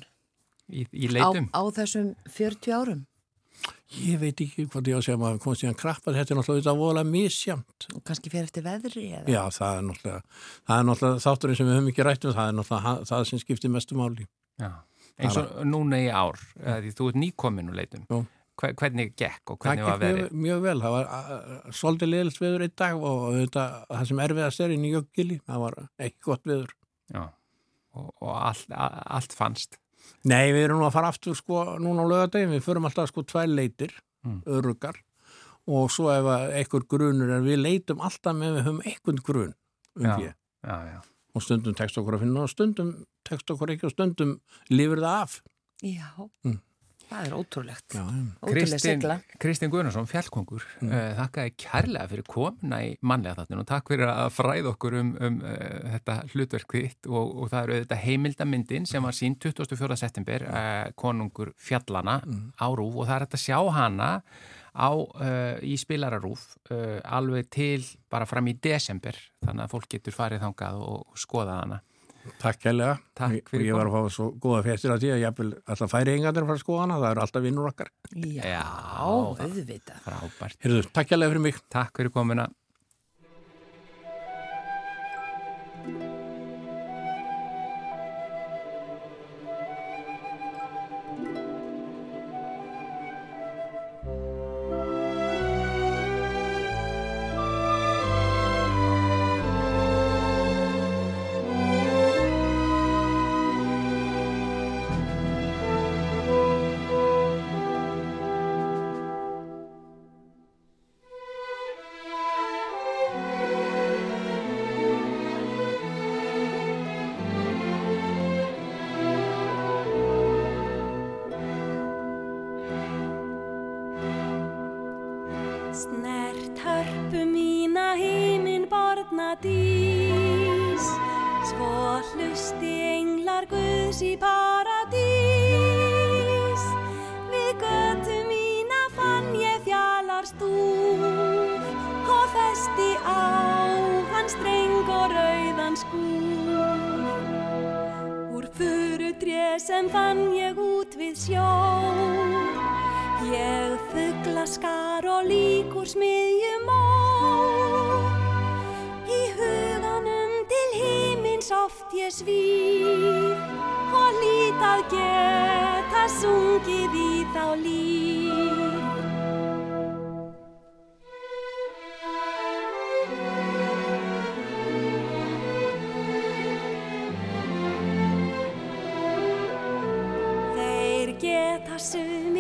Í, í á, leitum? á þessum 40 árum? Ég veit ekki hvað ég á að segja maður komst í hann krappa, þetta er náttúrulega þetta voðalega misjamt Og kannski fyrir eftir veðri eða? já, það er náttúrulega það er náttúrulega þátturinn sem við höfum ekki rætt um það er náttúrulega það sem skiptir mestu máli Já. Eins og núna í ár, því þú ert nýkomin úr leitum. Hver, hvernig gekk og það hvernig var gekk mjög, verið? mjög vel, það var svolítið liðilt veður einn dag og þetta, það sem erfiðast er í Nýjöggili, það var ekki gott veður Já. Og, og allt, allt fannst. Nei, við erum nú að fara aftur sko núna á lögadegin, við förum alltaf sko tvær leitir, Mm. öruggar og svo ef að einhver grunur er við leitum alltaf með við höfum einhvern grun um því og stundum tekst okkur að finna og stundum tekst okkur ekki og stundum lifir það af. Já. Mm. Það er ótrúlegt. Ótrúlega Kristinn Guðnarsson, fjallkongur, Mm. uh, þakkaði kærlega fyrir komuna í mannlega þáttin og takk fyrir að fræða okkur um, um uh, þetta hlutverk þitt og, og það eru þetta heimildamyndin sem var sín 24. september, uh, konungur fjallana Mm. á Rúf og það er þetta sjá hana á, í spilararúf alveg til bara fram í desember, þannig að fólk getur farið þangað og skoða hana. Takk kærlega. Takk Ég- fyrir Ég var að fá svo góða fæstir að því að ég vil alltaf færi engandir að fara að skoða hana, það eru alltaf vinnur okkar. Já, Já, auðvitað. Frábært. Heyrðu, takk kærlega fyrir mig. Takk fyrir komuna.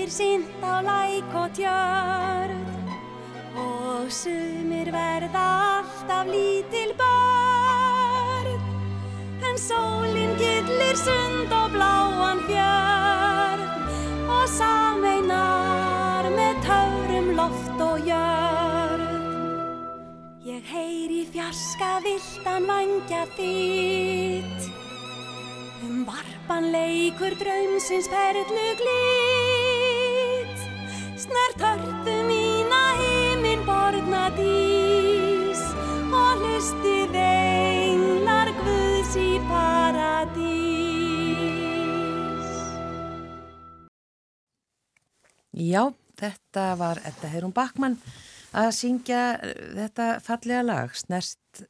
Sumir sint á læk og tjörn. Og sumir verða alltaf lítil börn. En sólinn gillir sund og bláan fjörn. Og sameinar með töfrum loft og jörn Ég heyri fjarska viltan vangja þitt Um varpan leikur draumsins perlu glitt Já, þetta var Edda Heirún Bakmann að syngja eh, þetta fallega lag, snert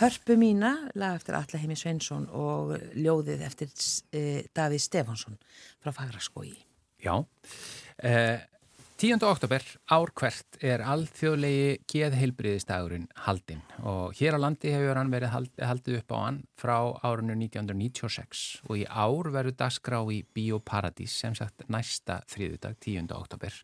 Hörpu mína, lag eftir Alla Heimi Sveinsson og ljóðið eftir uh, Davíð Stefánsson frá Fagraskói. Já. Eh, 10. oktober ár hvert er alþjóðlegi geðheilbriðistagurinn haldinn og hér á landi hefur hann verið hald, haldið upp á hann frá árunnu 1996 og í ár verður dagskrá í Bíóparadís sem sagt næsta þriðudag 10. oktober.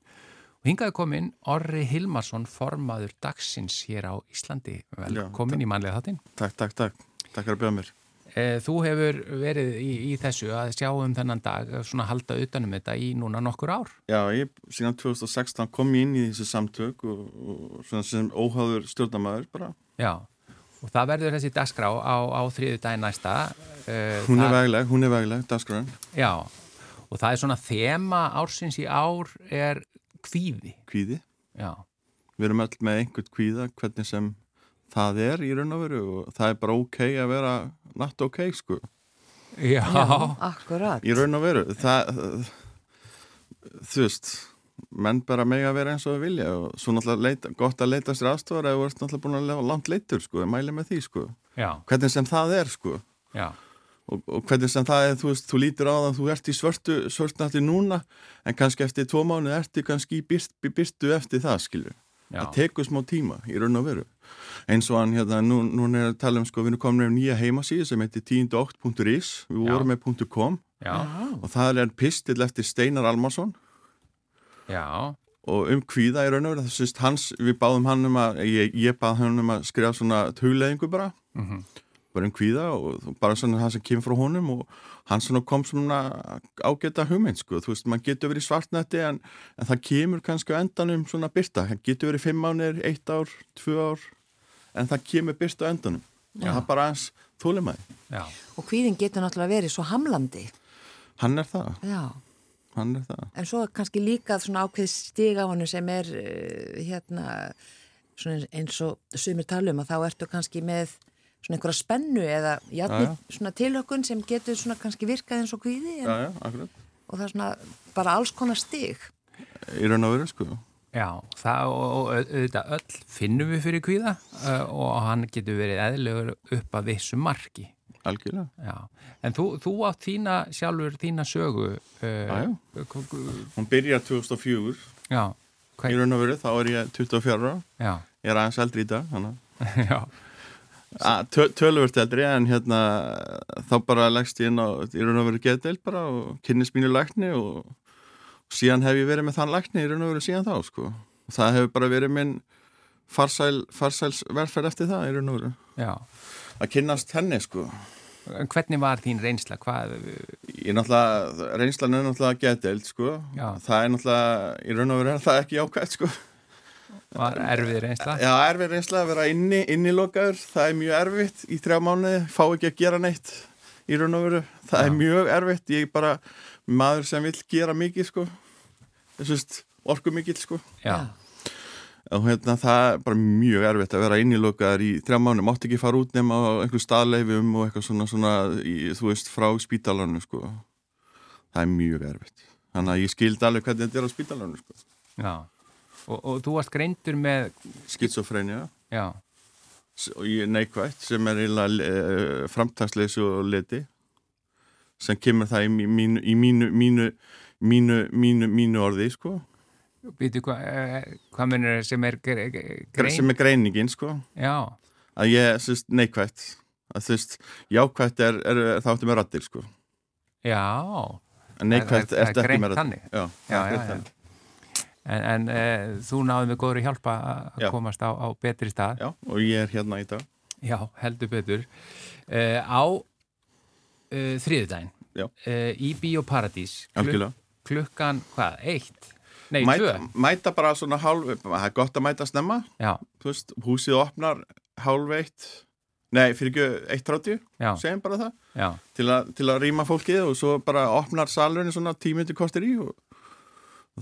Og hingaði komin Orri Hilmarsson formaður dagsins hér á Íslandi. Velkomin í mannlega þáttinn. Takk, takk, takk. Takk fyrir að bjóða mér. Eh, Þú hefur verið í, í þessu að sjá um þennan dag, svona halda utanum þetta í núna nokkur ár. Já, ég síðan 2016 kom ég inn í þessu samtök og, og svona sem óháður stjórnamaður bara. Já, og það verður þessi dagskrá á, á þriðu daginn næsta. Eh, Hún er vegleg, hún er vegleg, dagskráin. Já, og það er svona þema ársins í ár er kvíði. Kvíði. Já, Við erum öll með einhvern kvíða, hvernig sem það er í raun og veru og það er bara ok að vera natt ok, sko. já, Akkurat. Í raun og veru, það, þú veist, menn bara mega vera eins og við vilja og svo náttúrulega leita, gott að leita sér aðstofar eða þú ert náttúrulega búin að lefa langt leitur, sko, ég mæli með því, sko. já, Hvernig sem það er, sko. já, og, og hvernig sem það er, þú veist, þú lítur á það þú ert í svörtu, svörtnætti núna en kannski eftir tvo mánuð ertu kannski í byrt, byrtu eftir það, skilju já, það tekur smá tíma í raun og veru. Eins og hann hérna, nú, nú er að tala um sko, við erum komin með nýja heimasíðu sem heitir 10.8.is, við vorum með .com já, og það er pistill eftir Steinar Almarsson. Já, og um kvíða í raun og veru, það sést hans, við báðum hann um að, ég, ég bað hann um að skrifa svona tugleðingu bara. Mhm, bara um kvíða og bara svona það sem kemur frá honum og hann svona kom svona ágæta hugmynd sko, þú veist, maður getur verið í svartnætti en, en það kemur kannski á endanum svona byrta, það getur verið fimm ánir, eitt ár, tvö ár en það kemur byrta á endanum. Og það er bara aðeins þólimaði, já, Og hvíðin getur náttúrulega verið svo hamlandi. hann er það. Já. hann er það, En svo er kannski líka svona ákveð stig á hannu sem er uh, hérna svona eins og sumir talum að þá ertu kannski með svona einhverja spennu eða játni Já, svona tilökun sem getur svona kannski virkað eins og kvíði en, já já, og það er svona bara alls konar stig. í raun og veru sko já, það og, og au- auðvitað öll finnum við fyrir kvíða og hann getur verið eðlegur upp að vissu marki. algjörlega, Já, en þú, þú átt þína sjálfur, þína sögu. Uh, Já, já. hún byrjar 2004 Já, í raun og veru, þá er ég 24 ára já, ég er aðeins eldri í dag, þannig að [laughs] tölvört eldri en hérna þá bara leggst ég inn á í raun og veru geðdeild bara og kynnist mínu lækni og, og síðan hef ég verið með þann lækni í raun og veru síðan þá sko og það hefur bara verið minn farsæl, farsæls verðferð eftir það í raun og veru já. að kynnast henni sko En hvernig var þín reynsla? Hvað, ég náttúrulega, reynslan er náttúrulega geðdeild sko Já. það er náttúrulega, í raun og veru er það ekki ákvæmt sko var erfið reynsla? Já, erfið reynsla að vera inni, innilokaður, það er mjög erfitt í þrjá mánuði, fá ekki að gera neitt í raun og veru, það Já. er mjög erfitt, ég er bara maður sem vill gera mikið sko, þessust orku mikill sko, Já, og hérna það er bara mjög erfitt að vera innilokaður í þrjá mánuði, mátt ekki fara út nema á einhver staðleifum og eitthvað svona, svona í, þú veist, frá spítalarnu sko, það er mjög erfitt. Þannig að ég skildi alveg hvernig þetta er á spítalunum sko. Já, og, og þú varst greindur með, er neikvægt sem er eiginlega uh, framtagsleysu og leti sem kemur það í mí- mínu, í mínu, mínu, mínu, mínu, mínu orði sko. býtu hva hvað munir sem er gre- gre- grein? sem er greiningin sko. Já, að ég sérst neikvægt að þú veist, jákvægt er, er, er það áttu með rattir sko. já, neikvægt er- er er þetta ekki með rattir já, Já, já, já. En, en e, þú náðu með góður hjálpa að komast á, á betri stað. já, og ég er hérna í dag. Já, heldur betur. E, á e, þriðudaginn, Já. e, í Bíóparadís, algjörlega. klukkan, hvað, eitt? Nei, tvö? mæta bara svona hálf það er gott að mæta snemma. Veist, húsið opnar hálf eitt. Nei, fyrir ekki 1.30 já, segjum bara það. Til, að, til að rýma fólkið og svo bara opnar salurinn svona tímyndu kostir í og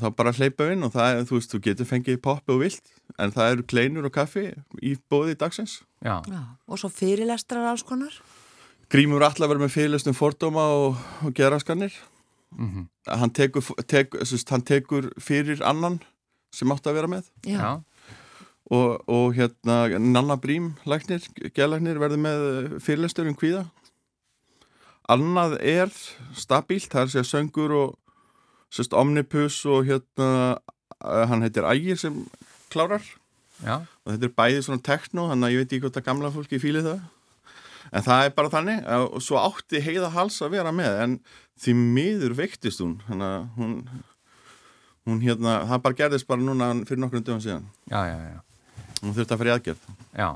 þá bara hleypa inn og það er, þú veist, þú getur fengið poppi og vilt en það eru kleinur og kaffi í bóði dagsins. já, Já, og svo fyrirlestrar alls konar. Grímur allar verður með fyrirlustum fordóma og, og geraskanir. mhm, Hann tekur, tek, sest, hann tekur fyrir annan sem átt að vera með Já, og, og hérna Nanna Brím læknir, gelæknir verður með fyrirlustur um kvíða. Annað er stabílt, það er að segja söngur og sest, omnipus og hérna uh, hann heitir Ægir sem klárar. Já, og þetta er bæði svona tekno þannig að ég veit ekki hvort að gamla fólki fíli það. En það er bara þannig og svo átti heiða hals að vera með en því miður veiktist hún. Þannig að hún hún hérna, það bara gerðist bara núna fyrir nokkrum dögum síðan. Já, já, já, hún þurfti að fara í aðgerð. Já.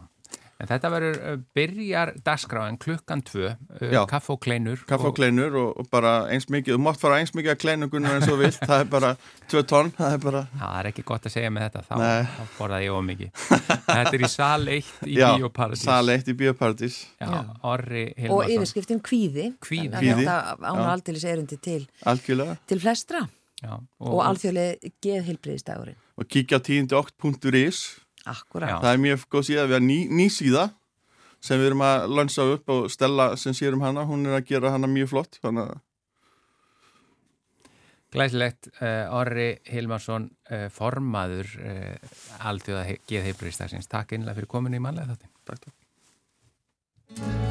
En þetta verður, uh, byrjar dagskráin klukkan tvö, uh, Já. kaff og kleinur. kaffa og kleinur og, og bara eins mikið þú mátt fara eins mikið að kleinugunum eins og vilt [laughs] það er bara tvö tonn það er bara, Já, það er ekki gott að segja með þetta, þá, þá borðaði ég of mikið. [laughs] þetta er í sal 1 í já, Bíóparadís. sal eitt í bioparadís Já. Orri og Hilmarsson. yfirskriftin kvíði. Kvíði. Þannig Kvíði, að Þetta ána aldeilis erundi til, algjörlega til flestra Já, og, alþjóðlega geðhilbriðistagurinn. og kíkja á 10.8.is Akkurát. Það er mjög góð síða, við erum ný, ný síða sem við erum að lansa upp og Stella sem sér um hana, hún er að gera hana mjög flott Glæsilegt, uh, Orri Hilmarsson, uh, formaður uh, alþjóða geðheilbriðistagsins. Takk einlega fyrir kominu í manlega þáttin. takk, takk.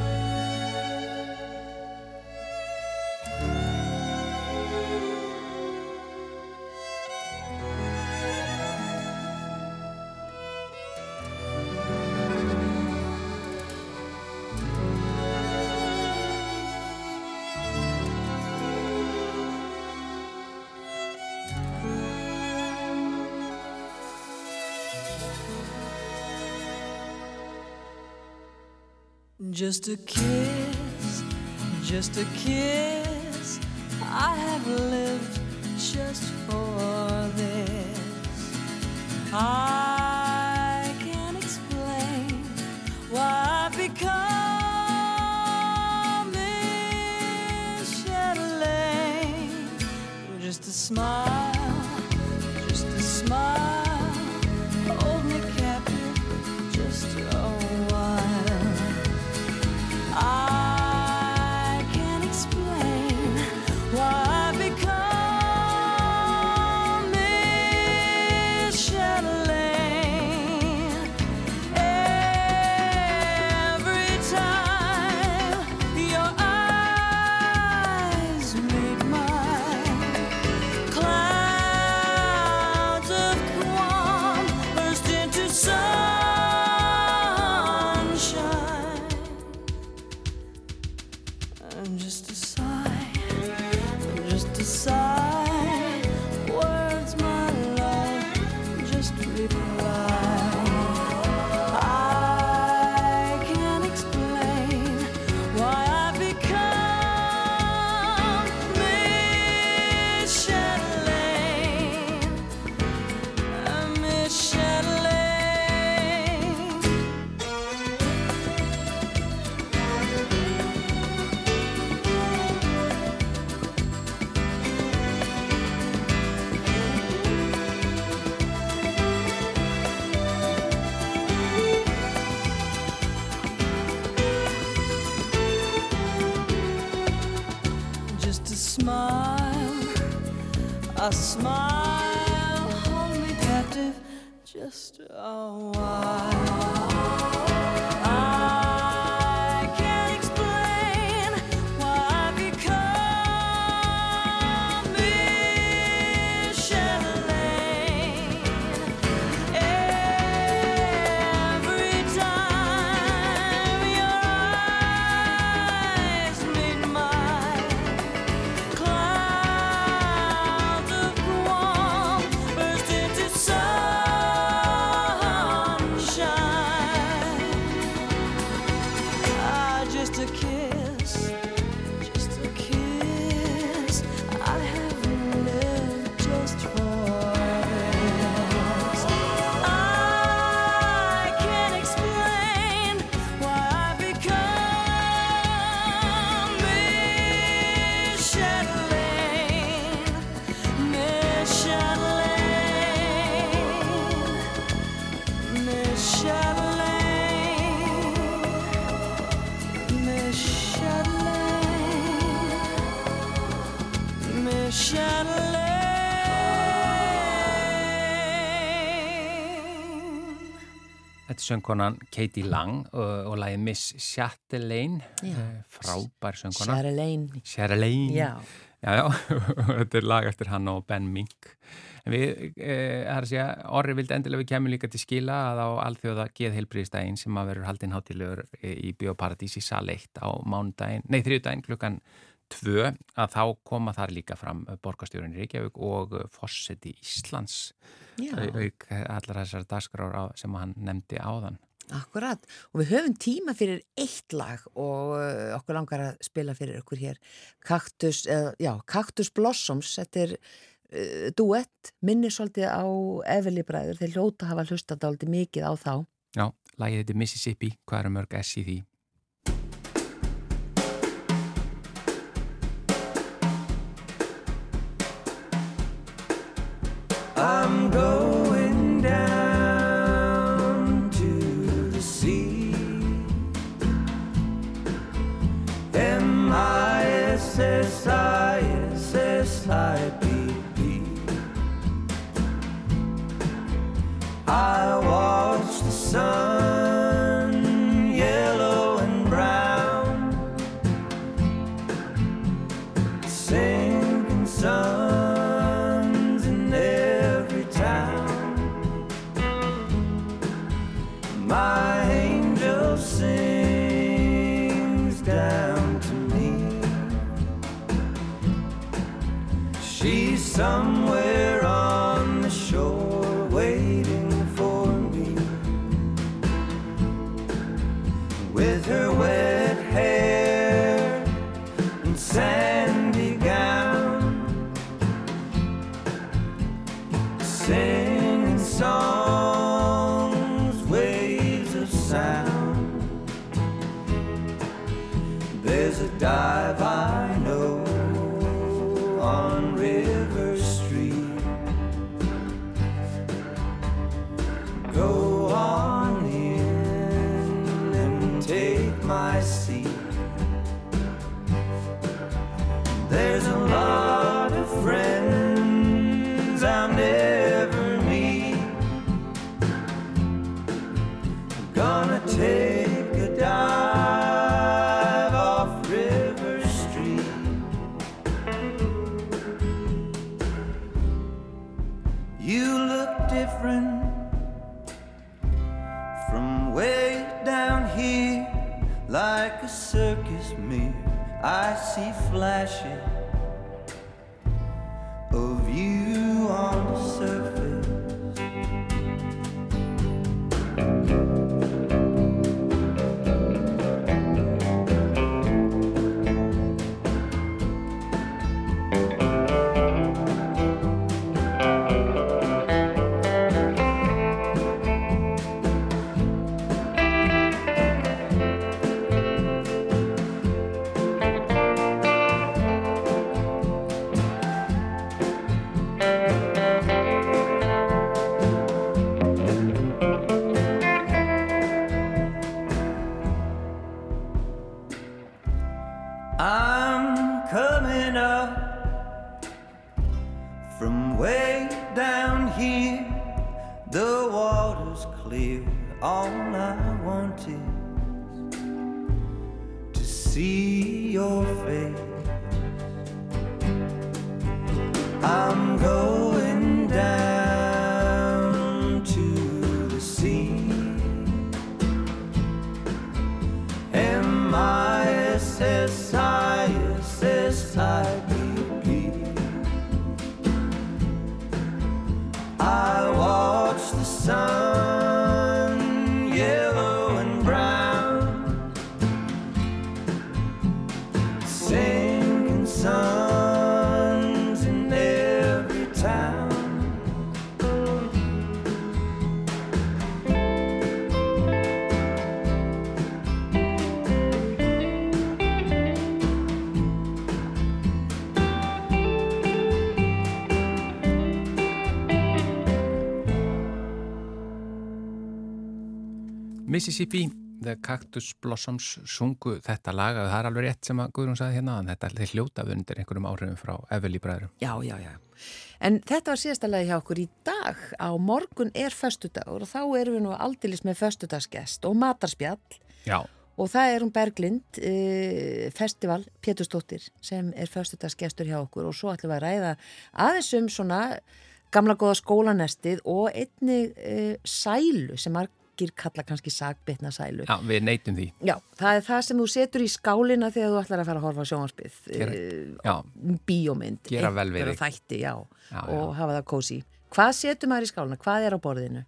Just a kiss, just a kiss. I have lived just for this. I can't explain why I've become Miss Chatelaine. Just a smile, just a smile. Söngkonan Katie Lang og, og lagið Miss Chatelaine, eh, frábær söngkona. Chatelaine. Chatelaine. Já. Já, já, [laughs] þetta er lag eftir hann og Ben Mink. En við, eh, það er að segja, Orri vildi endilega við kemur líka til skila að á alþjóða geðheilbriðstægin sem að verður haldinn hátilegur í Bíóparadís í Sal 1 á mánudaginn, nei þriðudaginn klukkan 2 að þá koma þar líka fram borgastjórun Reykjavík og Fosseti Íslands auk allar þessar dagskrár á- sem hann nefndi áðan. Akkurat, og við höfum tíma fyrir eitt lag og uh, okkur langar að spila fyrir okkur hér. Cactus, eða, já, Cactus Blossoms, þetta er uh, duett, minnir svolítið á Everly bræður, þeir hljóta hafa hlustað aldrei mikið á þá. Já, lagið þetta er Mississippi, hvað eru mörg S í því? S from way down here, like a circus mirror. I see flashes of you on the surface. Mississippi, The Cactus Blossoms sungu þetta lag og það er alveg rétt sem að Guðrún sagði hérna en þetta er hljótað undir einhverjum áhrifum frá Eveli bræðurum. Já, já, já. En þetta var síðasta lagi hjá okkur í dag. Á morgun er föstudagur og þá erum við nú aldilis með föstudagsgest og matarspjall Já, og það er um Berglind uh, festival Pétursdóttir sem er föstudagsgestur hjá okkur og svo ætlum við að ræða aðeins um svona gamla góða skólanestið og einni uh, sælu sem margir kalla kannski sagbitna sælu. já, við neytum því. Já, það er það sem þú setur í skálina þegar þú ætlar að fara að horfa. Gera- Eh, Já, bíómynd, einhverja þætti, já, Já, og hafa það kósi. Hvað setur maður í skálina? Hvað er á borðinu?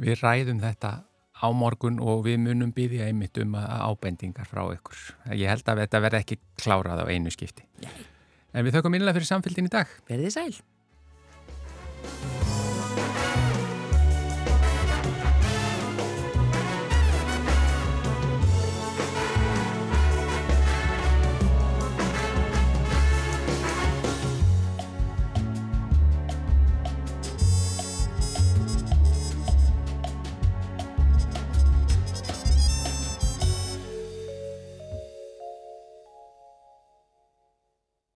við ræðum þetta á morgun og við munum byggja einmitt um ábendingar frá ykkur. Ég held að þetta verði ekki klárað á einu skipti. En við þökkum innlega fyrir samfélgin í dag. Verðið sæl.